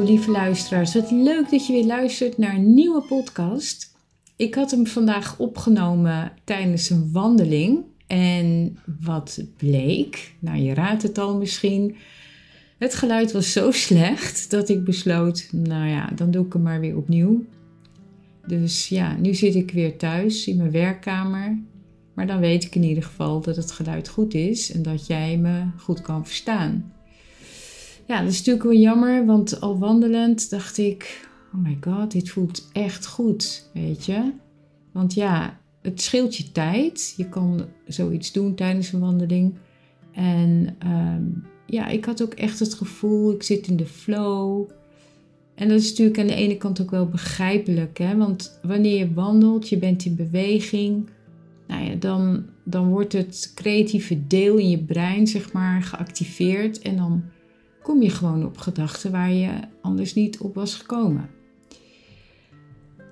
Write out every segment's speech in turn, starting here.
Lieve luisteraars, wat leuk dat je weer luistert naar een nieuwe podcast. Ik had hem vandaag opgenomen tijdens een wandeling. En wat bleek, nou je raadt het al misschien, het geluid was zo slecht dat ik besloot, nou ja, dan doe ik hem maar weer opnieuw. Dus ja, nu zit ik weer thuis in mijn werkkamer. Maar dan weet ik in ieder geval dat het geluid goed is en dat jij me goed kan verstaan. Ja, dat is natuurlijk wel jammer, want al wandelend dacht ik: oh my god, dit voelt echt goed, weet je. Want ja, het scheelt je tijd. Je kan zoiets doen tijdens een wandeling. En ehm, ja, ik had ook echt het gevoel, ik zit in de flow. En dat is natuurlijk aan de ene kant ook wel begrijpelijk, hè? want wanneer je wandelt, je bent in beweging, nou ja, dan, dan wordt het creatieve deel in je brein, zeg maar, geactiveerd. En dan kom je gewoon op gedachten waar je anders niet op was gekomen.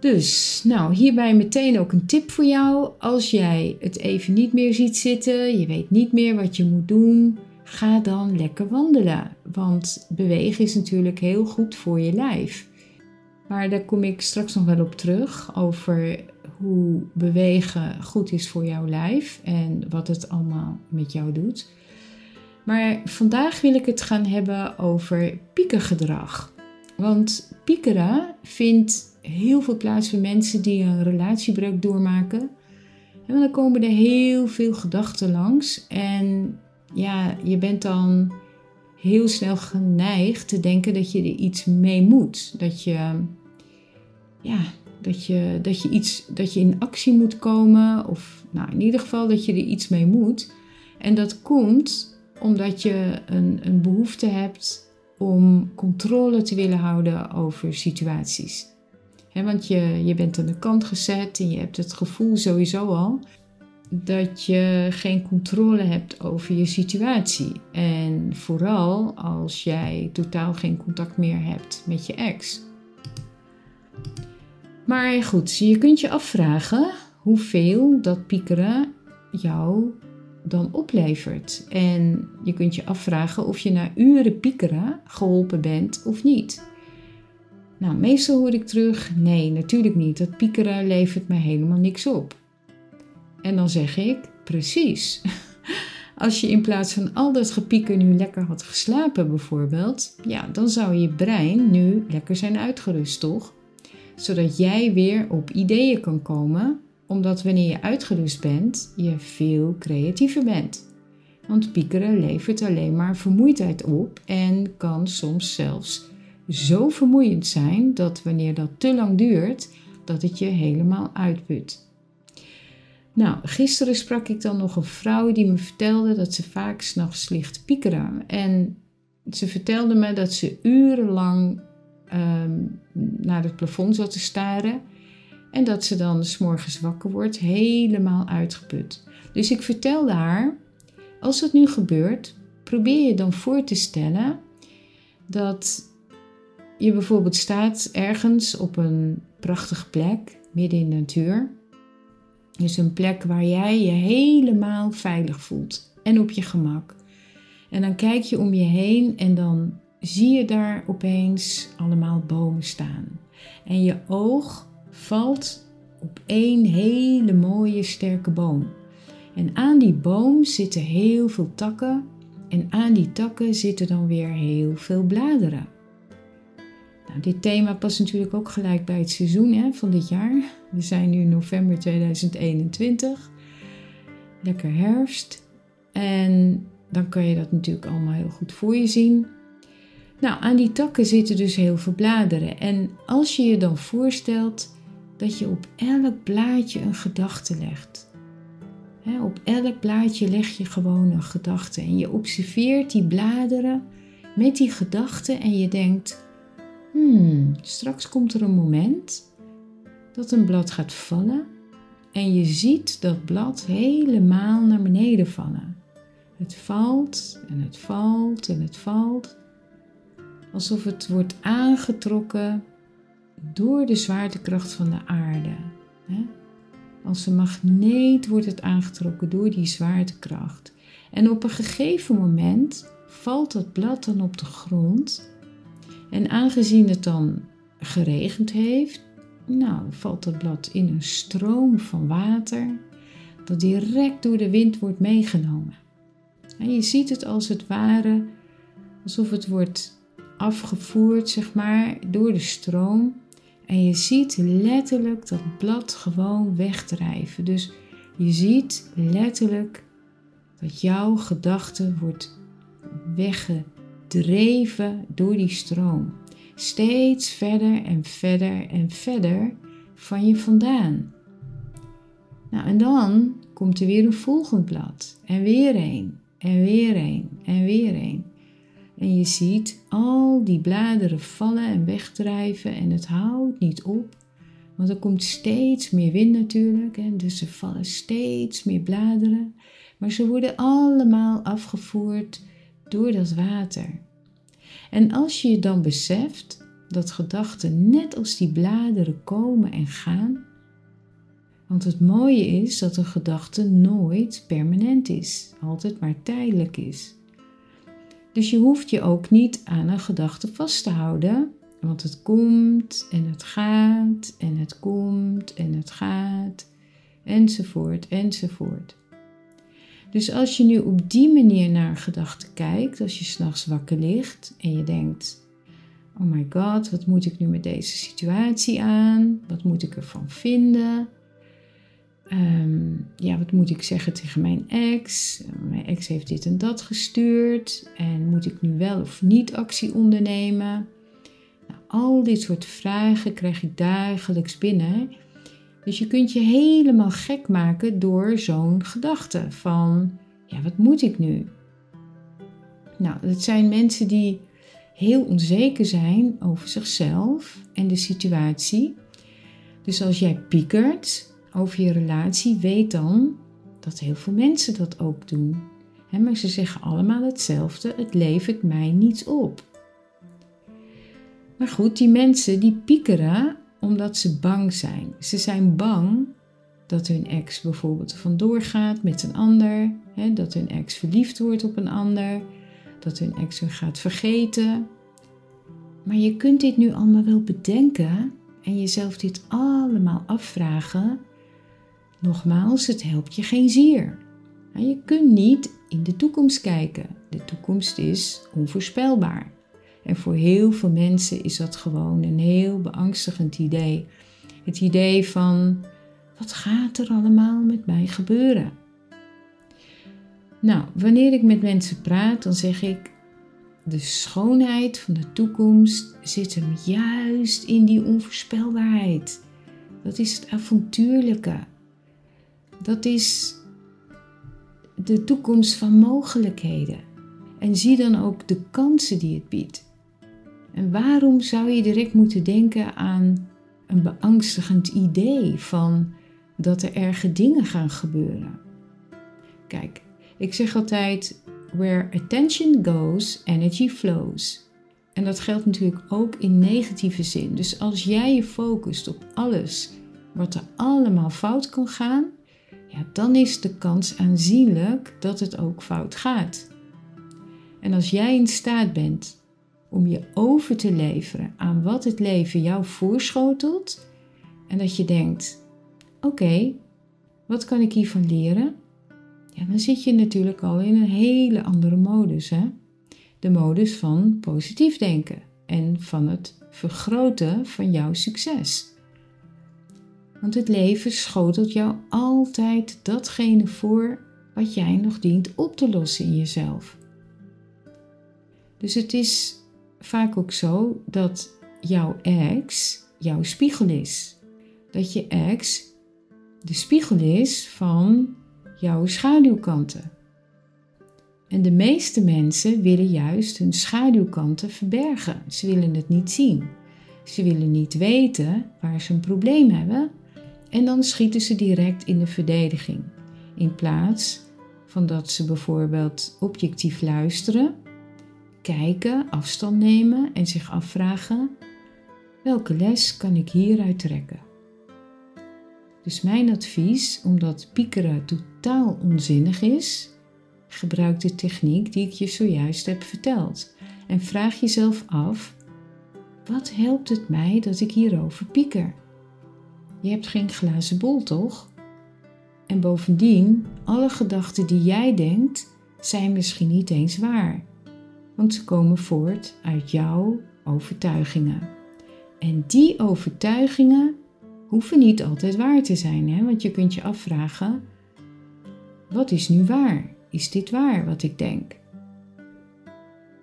Dus, nou, hierbij meteen ook een tip voor jou. Als jij het even niet meer ziet zitten, je weet niet meer wat je moet doen, ga dan lekker wandelen. Want bewegen is natuurlijk heel goed voor je lijf. Maar daar kom ik straks nog wel op terug over hoe bewegen goed is voor jouw lijf en wat het allemaal met jou doet. Maar vandaag wil ik het gaan hebben over piekergedrag. Want piekeren vindt heel veel plaats voor mensen die een relatiebreuk doormaken. En dan komen er heel veel gedachten langs. En ja, je bent dan heel snel geneigd te denken dat je er iets mee moet. Dat je, ja, dat je, dat je, iets, dat je in actie moet komen. Of nou, in ieder geval dat je er iets mee moet. En dat komt omdat je een, een behoefte hebt om controle te willen houden over situaties. want je, je bent aan de kant gezet en je hebt het gevoel sowieso al dat je geen controle hebt over je situatie. En vooral als jij totaal geen contact meer hebt met je ex. Maar goed, je kunt je afvragen hoeveel dat piekeren jou dan oplevert. En je kunt je afvragen of je na uren piekeren geholpen bent of niet. Nou, meestal hoor ik terug: nee, natuurlijk niet. Dat piekeren levert mij helemaal niks op. En dan zeg ik: precies. Als je in plaats van al dat gepieker nu lekker had geslapen, bijvoorbeeld, ja, dan zou je brein nu lekker zijn uitgerust, toch? Zodat jij weer op ideeën kan komen omdat wanneer je uitgerust bent, je veel creatiever bent. Want piekeren levert alleen maar vermoeidheid op en kan soms zelfs zo vermoeiend zijn dat wanneer dat te lang duurt, dat het je helemaal uitput. Nou, gisteren sprak ik dan nog een vrouw die me vertelde dat ze vaak s'nachts ligt piekeren. En ze vertelde me dat ze urenlang um, naar het plafond zat te staren en dat ze dan s morgens wakker wordt, helemaal uitgeput. Dus ik vertelde haar: als het nu gebeurt, probeer je dan voor te stellen dat je bijvoorbeeld staat ergens op een prachtige plek, midden in de natuur. Dus een plek waar jij je helemaal veilig voelt en op je gemak. En dan kijk je om je heen en dan zie je daar opeens allemaal bomen staan. En je oog valt op één hele mooie sterke boom. En aan die boom zitten heel veel takken en aan die takken zitten dan weer heel veel bladeren. Nou, dit thema past natuurlijk ook gelijk bij het seizoen hè, van dit jaar. We zijn nu november 2021. Lekker herfst. En dan kan je dat natuurlijk allemaal heel goed voor je zien. Nou, aan die takken zitten dus heel veel bladeren. En als je je dan voorstelt dat je op elk blaadje een gedachte legt. op elk blaadje leg je gewoon een gedachte en je observeert die bladeren met die gedachten en je denkt, hmm, straks komt er een moment dat een blad gaat vallen en je ziet dat blad helemaal naar beneden vallen. Het valt en het valt en het valt. Alsof het wordt aangetrokken door de zwaartekracht van de aarde. Als een magneet wordt het aangetrokken door die zwaartekracht. En op een gegeven moment valt dat blad dan op de grond. En aangezien het dan geregend heeft, nou, valt dat blad in een stroom van water dat direct door de wind wordt meegenomen. En je ziet het als het ware alsof het wordt afgevoerd, zeg maar, door de stroom. En je ziet letterlijk dat blad gewoon wegdrijven. Dus je ziet letterlijk dat jouw gedachte wordt weggedreven door die stroom. Steeds verder en verder en verder van je vandaan. Nou, en dan komt er weer een volgend blad. En weer een. En weer een. En weer een. En je ziet al die bladeren vallen en wegdrijven en het houdt niet op. Want er komt steeds meer wind natuurlijk. En dus er vallen steeds meer bladeren. Maar ze worden allemaal afgevoerd door dat water. En als je je dan beseft dat gedachten net als die bladeren komen en gaan. Want het mooie is dat een gedachte nooit permanent is, altijd maar tijdelijk is. Dus je hoeft je ook niet aan een gedachte vast te houden, want het komt en het gaat en het komt en het gaat, enzovoort, enzovoort. Dus als je nu op die manier naar een gedachte kijkt, als je s'nachts wakker ligt en je denkt: Oh my god, wat moet ik nu met deze situatie aan? Wat moet ik ervan vinden? Ehm, ja, wat moet ik zeggen tegen mijn ex? Mijn ex heeft dit en dat gestuurd. En moet ik nu wel of niet actie ondernemen? Nou, al dit soort vragen krijg ik dagelijks binnen. Dus je kunt je helemaal gek maken door zo'n gedachte van, ja, wat moet ik nu? Nou, het zijn mensen die heel onzeker zijn over zichzelf en de situatie. Dus als jij piekert over je relatie, weet dan dat heel veel mensen dat ook doen. maar ze zeggen allemaal hetzelfde: het levert mij niets op. Maar goed, die mensen die piekeren omdat ze bang zijn. Ze zijn bang dat hun ex bijvoorbeeld vandoor gaat met een ander, dat hun ex verliefd wordt op een ander, dat hun ex hun gaat vergeten. Maar je kunt dit nu allemaal wel bedenken en jezelf dit allemaal afvragen. Nogmaals, het helpt je geen zier. Je kunt niet in de toekomst kijken. De toekomst is onvoorspelbaar. En voor heel veel mensen is dat gewoon een heel beangstigend idee. Het idee van, wat gaat er allemaal met mij gebeuren? Nou, wanneer ik met mensen praat, dan zeg ik, de schoonheid van de toekomst zit hem juist in die onvoorspelbaarheid. Dat is het avontuurlijke. Dat is de toekomst van mogelijkheden. En zie dan ook de kansen die het biedt. En waarom zou je direct moeten denken aan een beangstigend idee van dat er erge dingen gaan gebeuren? Kijk, ik zeg altijd: where attention goes, energy flows. En dat geldt natuurlijk ook in negatieve zin. Dus als jij je focust op alles wat er allemaal fout kan gaan, ja, dan is de kans aanzienlijk dat het ook fout gaat. En als jij in staat bent om je over te leveren aan wat het leven jou voorschotelt. En dat je denkt: oké, wat kan ik hiervan leren? Ja, dan zit je natuurlijk al in een hele andere modus. Hè? De modus van positief denken en van het vergroten van jouw succes. Want het leven schotelt jou altijd datgene voor wat jij nog dient op te lossen in jezelf. Dus het is vaak ook zo dat jouw ex jouw spiegel is. Dat je ex de spiegel is van jouw schaduwkanten. En de meeste mensen willen juist hun schaduwkanten verbergen. Ze willen het niet zien. Ze willen niet weten waar ze een probleem hebben en dan schieten ze direct in de verdediging. In plaats van dat ze bijvoorbeeld objectief luisteren, kijken, afstand nemen en zich afvragen: welke les kan ik hieruit trekken? Dus mijn advies, omdat piekeren totaal onzinnig is, gebruik de techniek die ik je zojuist heb verteld en vraag jezelf af: wat helpt het mij dat ik hierover pieker? Je hebt geen glazen bol, toch? En bovendien, alle gedachten die jij denkt, zijn misschien niet eens waar, want ze komen voort uit jouw overtuigingen. En die overtuigingen hoeven niet altijd waar te zijn, hè? want je kunt je afvragen: wat is nu waar? Is dit waar wat ik denk?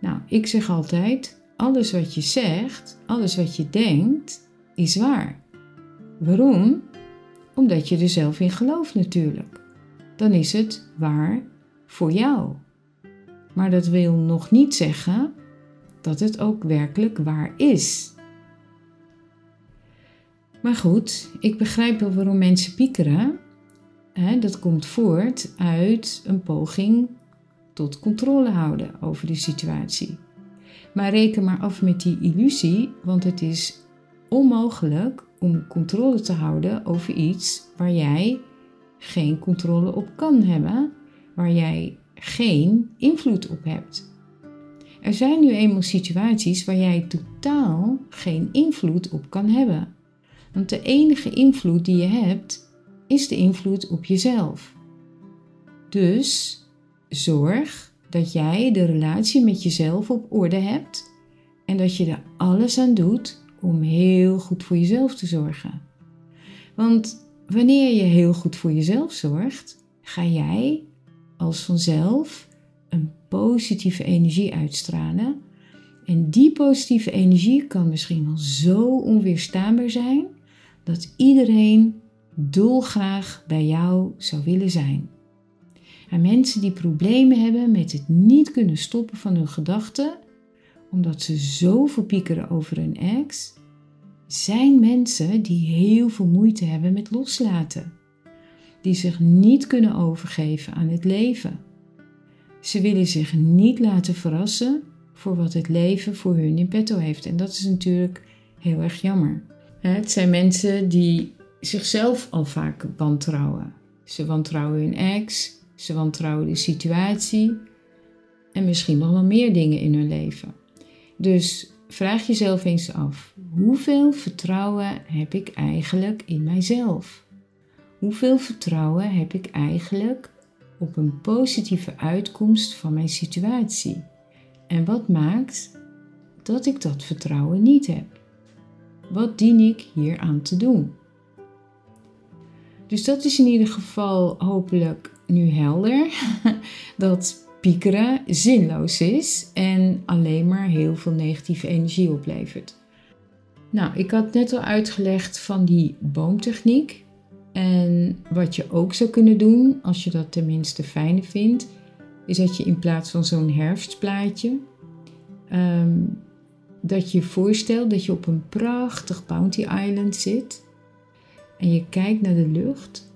Nou, ik zeg altijd: alles wat je zegt, alles wat je denkt, is waar. Waarom? Omdat je er zelf in gelooft natuurlijk. Dan is het waar voor jou. Maar dat wil nog niet zeggen dat het ook werkelijk waar is. Maar goed, ik begrijp wel waarom mensen piekeren. dat komt voort uit een poging tot controle houden over de situatie. Maar reken maar af met die illusie, want het is onmogelijk om controle te houden over iets waar jij geen controle op kan hebben, waar jij geen invloed op hebt. Er zijn nu eenmaal situaties waar jij totaal geen invloed op kan hebben. Want de enige invloed die je hebt, is de invloed op jezelf. Dus zorg dat jij de relatie met jezelf op orde hebt en dat je er alles aan doet om heel goed voor jezelf te zorgen. Want wanneer je heel goed voor jezelf zorgt, ga jij als vanzelf een positieve energie uitstralen. En die positieve energie kan misschien wel zo onweerstaanbaar zijn dat iedereen dolgraag bij jou zou willen zijn. En mensen die problemen hebben met het niet kunnen stoppen van hun gedachten, omdat ze zo verpiekeren over hun ex, zijn mensen die heel veel moeite hebben met loslaten. Die zich niet kunnen overgeven aan het leven. Ze willen zich niet laten verrassen voor wat het leven voor hun in petto heeft. En dat is natuurlijk heel erg jammer. Het zijn mensen die zichzelf al vaak wantrouwen. Ze wantrouwen hun ex, ze wantrouwen de situatie en misschien nog wel meer dingen in hun leven. Dus vraag jezelf eens af: hoeveel vertrouwen heb ik eigenlijk in mijzelf? Hoeveel vertrouwen heb ik eigenlijk op een positieve uitkomst van mijn situatie? En wat maakt dat ik dat vertrouwen niet heb? Wat dien ik hier aan te doen? Dus dat is in ieder geval hopelijk nu helder. Dat piekeren zinloos is en alleen maar heel veel negatieve energie oplevert. Nou, ik had net al uitgelegd van die boomtechniek. En wat je ook zou kunnen doen, als je dat tenminste fijner vindt, is dat je in plaats van zo'n herfstplaatje, ehm, dat je voorstelt dat je op een prachtig Bounty Island zit en je kijkt naar de lucht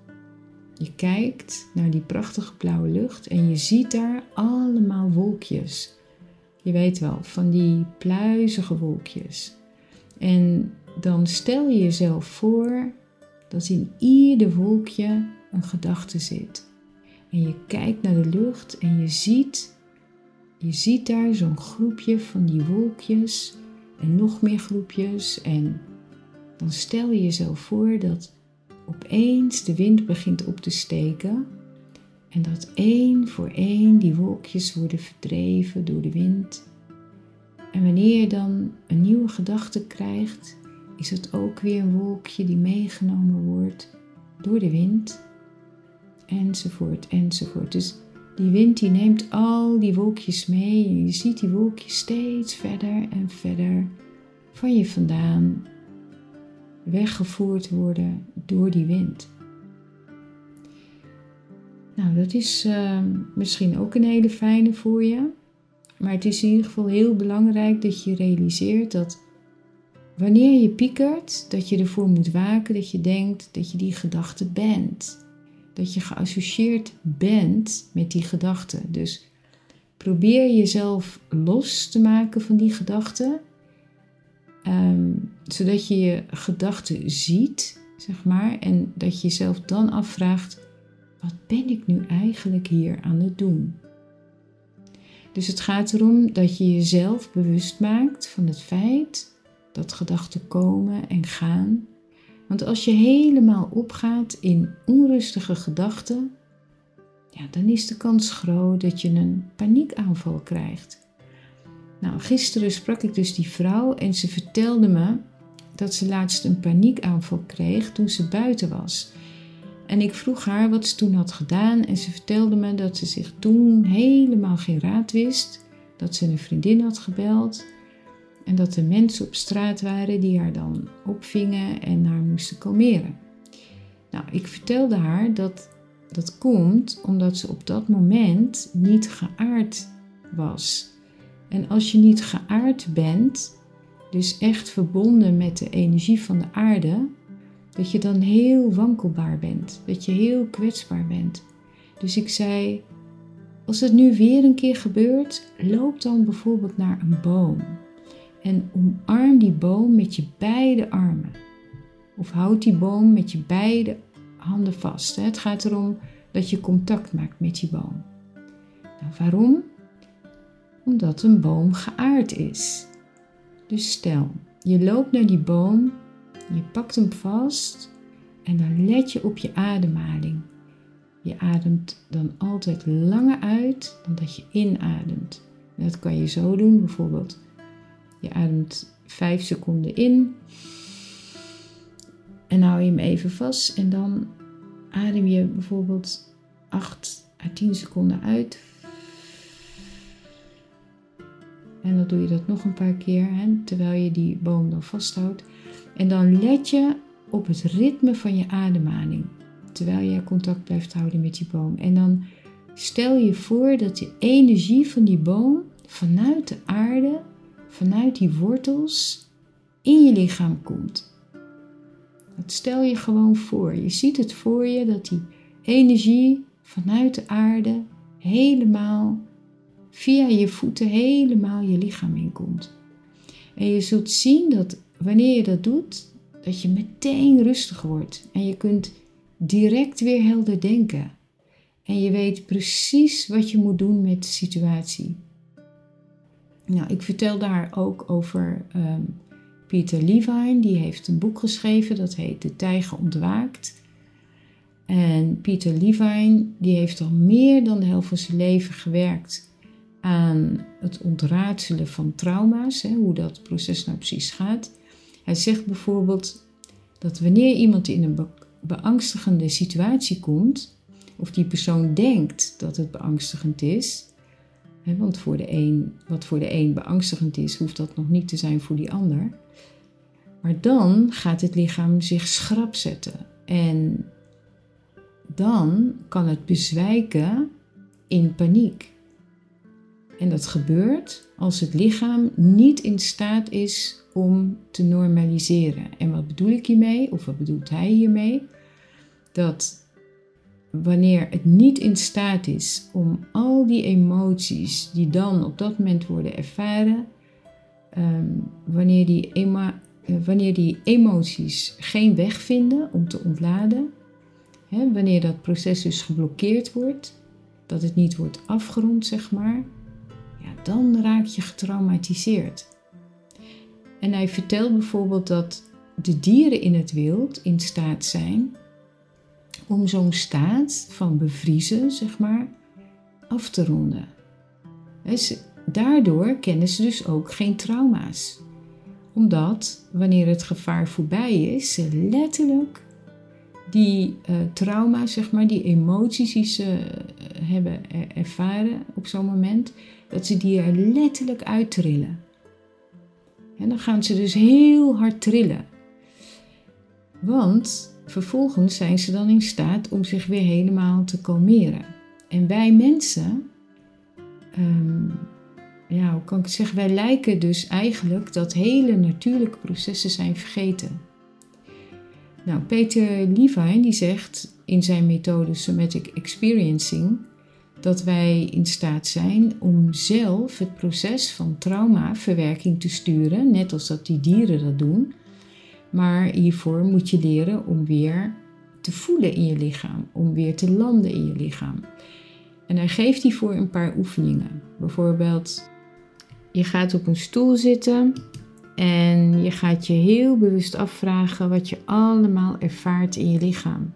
je kijkt naar die prachtige blauwe lucht en je ziet daar allemaal wolkjes. Je weet wel, van die pluizige wolkjes. En dan stel je jezelf voor dat in ieder wolkje een gedachte zit. En je kijkt naar de lucht en je ziet, je ziet daar zo'n groepje van die wolkjes en nog meer groepjes. En dan stel je jezelf voor dat opeens de wind begint op te steken en dat één voor één die wolkjes worden verdreven door de wind. En wanneer je dan een nieuwe gedachte krijgt, is het ook weer een wolkje die meegenomen wordt door de wind, enzovoort, enzovoort. Dus die wind die neemt al die wolkjes mee en je ziet die wolkjes steeds verder en verder van je vandaan weggevoerd worden door die wind. Nou, dat is uh, misschien ook een hele fijne voor je. Maar het is in ieder geval heel belangrijk dat je realiseert dat wanneer je piekert, dat je ervoor moet waken dat je denkt dat je die gedachte bent. Dat je geassocieerd bent met die gedachte. Dus probeer jezelf los te maken van die gedachte. Ehm, zodat je je gedachten ziet, zeg maar. En dat je jezelf dan afvraagt: wat ben ik nu eigenlijk hier aan het doen? Dus het gaat erom dat je jezelf bewust maakt van het feit dat gedachten komen en gaan. Want als je helemaal opgaat in onrustige gedachten, ja, dan is de kans groot dat je een paniekaanval krijgt. Nou, gisteren sprak ik dus die vrouw en ze vertelde me dat ze laatst een paniekaanval kreeg toen ze buiten was. En ik vroeg haar wat ze toen had gedaan en ze vertelde me dat ze zich toen helemaal geen raad wist, dat ze een vriendin had gebeld en dat er mensen op straat waren die haar dan opvingen en haar moesten kalmeren. Nou, ik vertelde haar dat dat komt omdat ze op dat moment niet geaard was. En als je niet geaard bent, dus echt verbonden met de energie van de aarde, dat je dan heel wankelbaar bent, dat je heel kwetsbaar bent. Dus ik zei, als het nu weer een keer gebeurt, loop dan bijvoorbeeld naar een boom en omarm die boom met je beide armen. Of houd die boom met je beide handen vast. Het gaat erom dat je contact maakt met die boom. Nou, waarom? Omdat een boom geaard is. Dus stel, je loopt naar die boom, je pakt hem vast en dan let je op je ademhaling. Je ademt dan altijd langer uit dan dat je inademt. dat kan je zo doen, bijvoorbeeld. Je ademt 5 seconden in en hou je hem even vast en dan adem je bijvoorbeeld 8 à 10 seconden uit. En dan doe je dat nog een paar keer hè, terwijl je die boom dan vasthoudt. En dan let je op het ritme van je ademhaling terwijl je contact blijft houden met die boom. En dan stel je voor dat de energie van die boom vanuit de aarde, vanuit die wortels, in je lichaam komt. Dat stel je gewoon voor. Je ziet het voor je dat die energie vanuit de aarde helemaal via je voeten helemaal je lichaam inkomt. En je zult zien dat wanneer je dat doet, dat je meteen rustig wordt en je kunt direct weer helder denken. En je weet precies wat je moet doen met de situatie. Nou, ik vertel daar ook over um, Peter Levine. Die heeft een boek geschreven dat heet De Tijger ontwaakt. En Peter Levine die heeft al meer dan de helft van zijn leven gewerkt aan het ontraadselen van trauma's, hè, hoe dat proces nou precies gaat. Hij zegt bijvoorbeeld dat wanneer iemand in een beangstigende situatie komt, of die persoon denkt dat het beangstigend is, hè, want voor de een, wat voor de een beangstigend is, hoeft dat nog niet te zijn voor die ander. Maar dan gaat het lichaam zich schrap zetten en dan kan het bezwijken in paniek. En dat gebeurt als het lichaam niet in staat is om te normaliseren. En wat bedoel ik hiermee, of wat bedoelt hij hiermee? Dat wanneer het niet in staat is om al die emoties die dan op dat moment worden ervaren, ehm, wanneer, die eh, wanneer die emoties geen weg vinden om te ontladen, hè, wanneer dat proces dus geblokkeerd wordt, dat het niet wordt afgerond, zeg maar, dan raak je getraumatiseerd. En hij vertelt bijvoorbeeld dat de dieren in het wild in staat zijn om zo'n staat van bevriezen, zeg maar, af te ronden. Daardoor kennen ze dus ook geen trauma's. Omdat wanneer het gevaar voorbij is, ze letterlijk die uh, trauma's, zeg maar, die emoties die ze eh, hebben ervaren op zo'n moment, dat ze die er letterlijk uittrillen. En dan gaan ze dus heel hard trillen. Want vervolgens zijn ze dan in staat om zich weer helemaal te kalmeren. En wij mensen, um, ja, hoe kan ik het zeggen? Wij lijken dus eigenlijk dat hele natuurlijke processen zijn vergeten. Nou, Peter Levine die zegt in zijn methode Somatic Experiencing dat wij in staat zijn om zelf het proces van traumaverwerking te sturen, net als dat die dieren dat doen. Maar hiervoor moet je leren om weer te voelen in je lichaam, om weer te landen in je lichaam. En hij geeft hiervoor een paar oefeningen. Bijvoorbeeld, je gaat op een stoel zitten en je gaat je heel bewust afvragen wat je allemaal ervaart in je lichaam.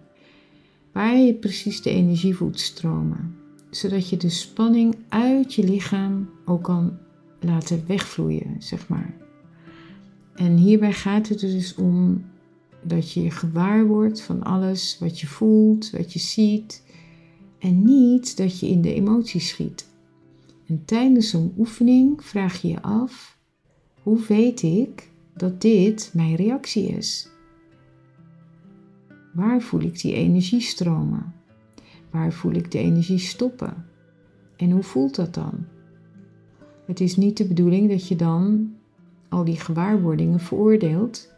Waar je precies de energie voelt stromen. Zodat je de spanning uit je lichaam ook kan laten wegvloeien, zeg maar. En hierbij gaat het dus om dat je gewaar wordt van alles wat je voelt, wat je ziet. En niet dat je in de emoties schiet. En tijdens zo'n oefening vraag je je af: hoe weet ik dat dit mijn reactie is? Waar voel ik die energie stromen? Waar voel ik de energie stoppen? En hoe voelt dat dan? Het is niet de bedoeling dat je dan al die gewaarwordingen veroordeelt,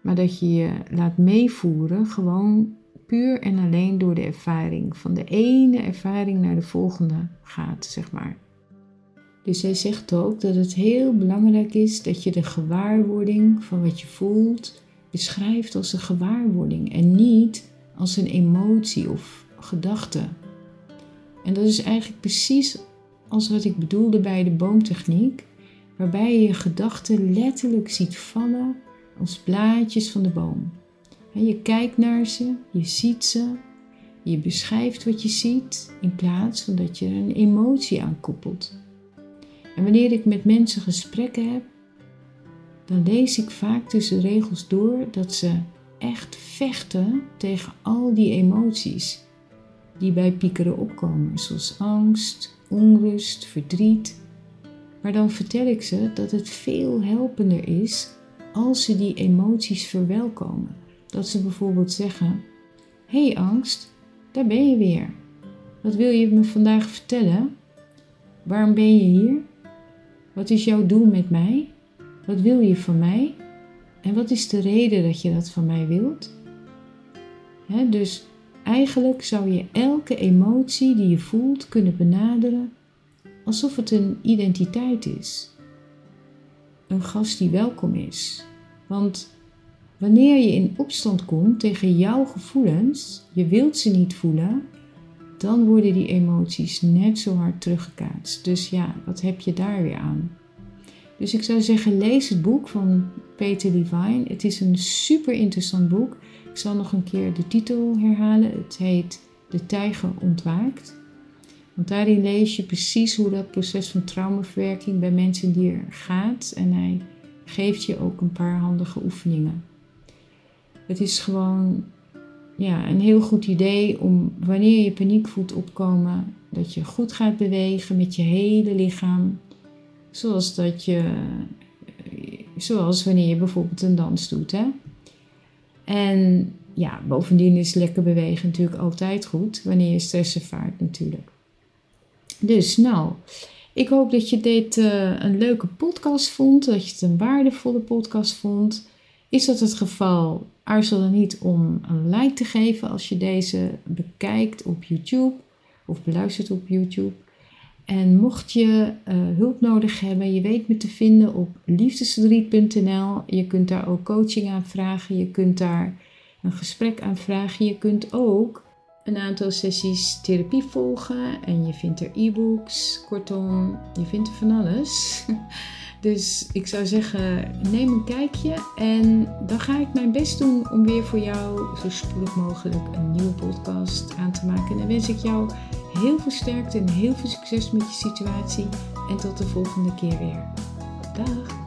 maar dat je je laat meevoeren gewoon puur en alleen door de ervaring. Van de ene ervaring naar de volgende gaat, zeg maar. Dus hij zegt ook dat het heel belangrijk is dat je de gewaarwording van wat je voelt beschrijft als een gewaarwording en niet als een emotie of gedachte. En dat is eigenlijk precies als wat ik bedoelde bij de boomtechniek, waarbij je je gedachten letterlijk ziet vallen als blaadjes van de boom. Je kijkt naar ze, je ziet ze, je beschrijft wat je ziet in plaats van dat je er een emotie aan koppelt. En wanneer ik met mensen gesprekken heb, dan lees ik vaak tussen de regels door dat ze echt vechten tegen al die emoties die bij piekeren opkomen, zoals angst, onrust, verdriet. Maar dan vertel ik ze dat het veel helpender is als ze die emoties verwelkomen. Dat ze bijvoorbeeld zeggen: Hé hey angst, daar ben je weer. Wat wil je me vandaag vertellen? Waarom ben je hier? Wat is jouw doel met mij? Wat wil je van mij? En wat is de reden dat je dat van mij wilt? dus eigenlijk zou je elke emotie die je voelt kunnen benaderen alsof het een identiteit is. Een gast die welkom is. Want wanneer je in opstand komt tegen jouw gevoelens, je wilt ze niet voelen, dan worden die emoties net zo hard teruggekaatst. Dus ja, wat heb je daar weer aan? Dus ik zou zeggen, lees het boek van Peter Levine. Het is een super interessant boek. Ik zal nog een keer de titel herhalen. Het heet De Tijger ontwaakt. Want daarin lees je precies hoe dat proces van traumaverwerking bij mensen die er gaat. En hij geeft je ook een paar handige oefeningen. Het is gewoon ja, een heel goed idee om wanneer je paniek voelt opkomen, dat je goed gaat bewegen met je hele lichaam. Zoals dat je, zoals wanneer je bijvoorbeeld een dans doet. Hè? En ja, bovendien is lekker bewegen natuurlijk altijd goed, wanneer je stress ervaart natuurlijk. Dus nou, ik hoop dat je dit uh, een leuke podcast vond, dat je het een waardevolle podcast vond. Is dat het geval? Aarzel dan niet om een like te geven als je deze bekijkt op YouTube of beluistert op YouTube. En mocht je uh, hulp nodig hebben, je weet me te vinden op liefdesverdriet.nl. Je kunt daar ook coaching aan vragen. Je kunt daar een gesprek aan vragen. Je kunt ook een aantal sessies therapie volgen en je vindt er e-books. Kortom, je vindt er van alles. Dus ik zou zeggen, neem een kijkje en dan ga ik mijn best doen om weer voor jou zo spoedig mogelijk een nieuwe podcast aan te maken. En dan wens ik jou heel veel sterkte en heel veel succes met je situatie. En tot de volgende keer weer. Dag!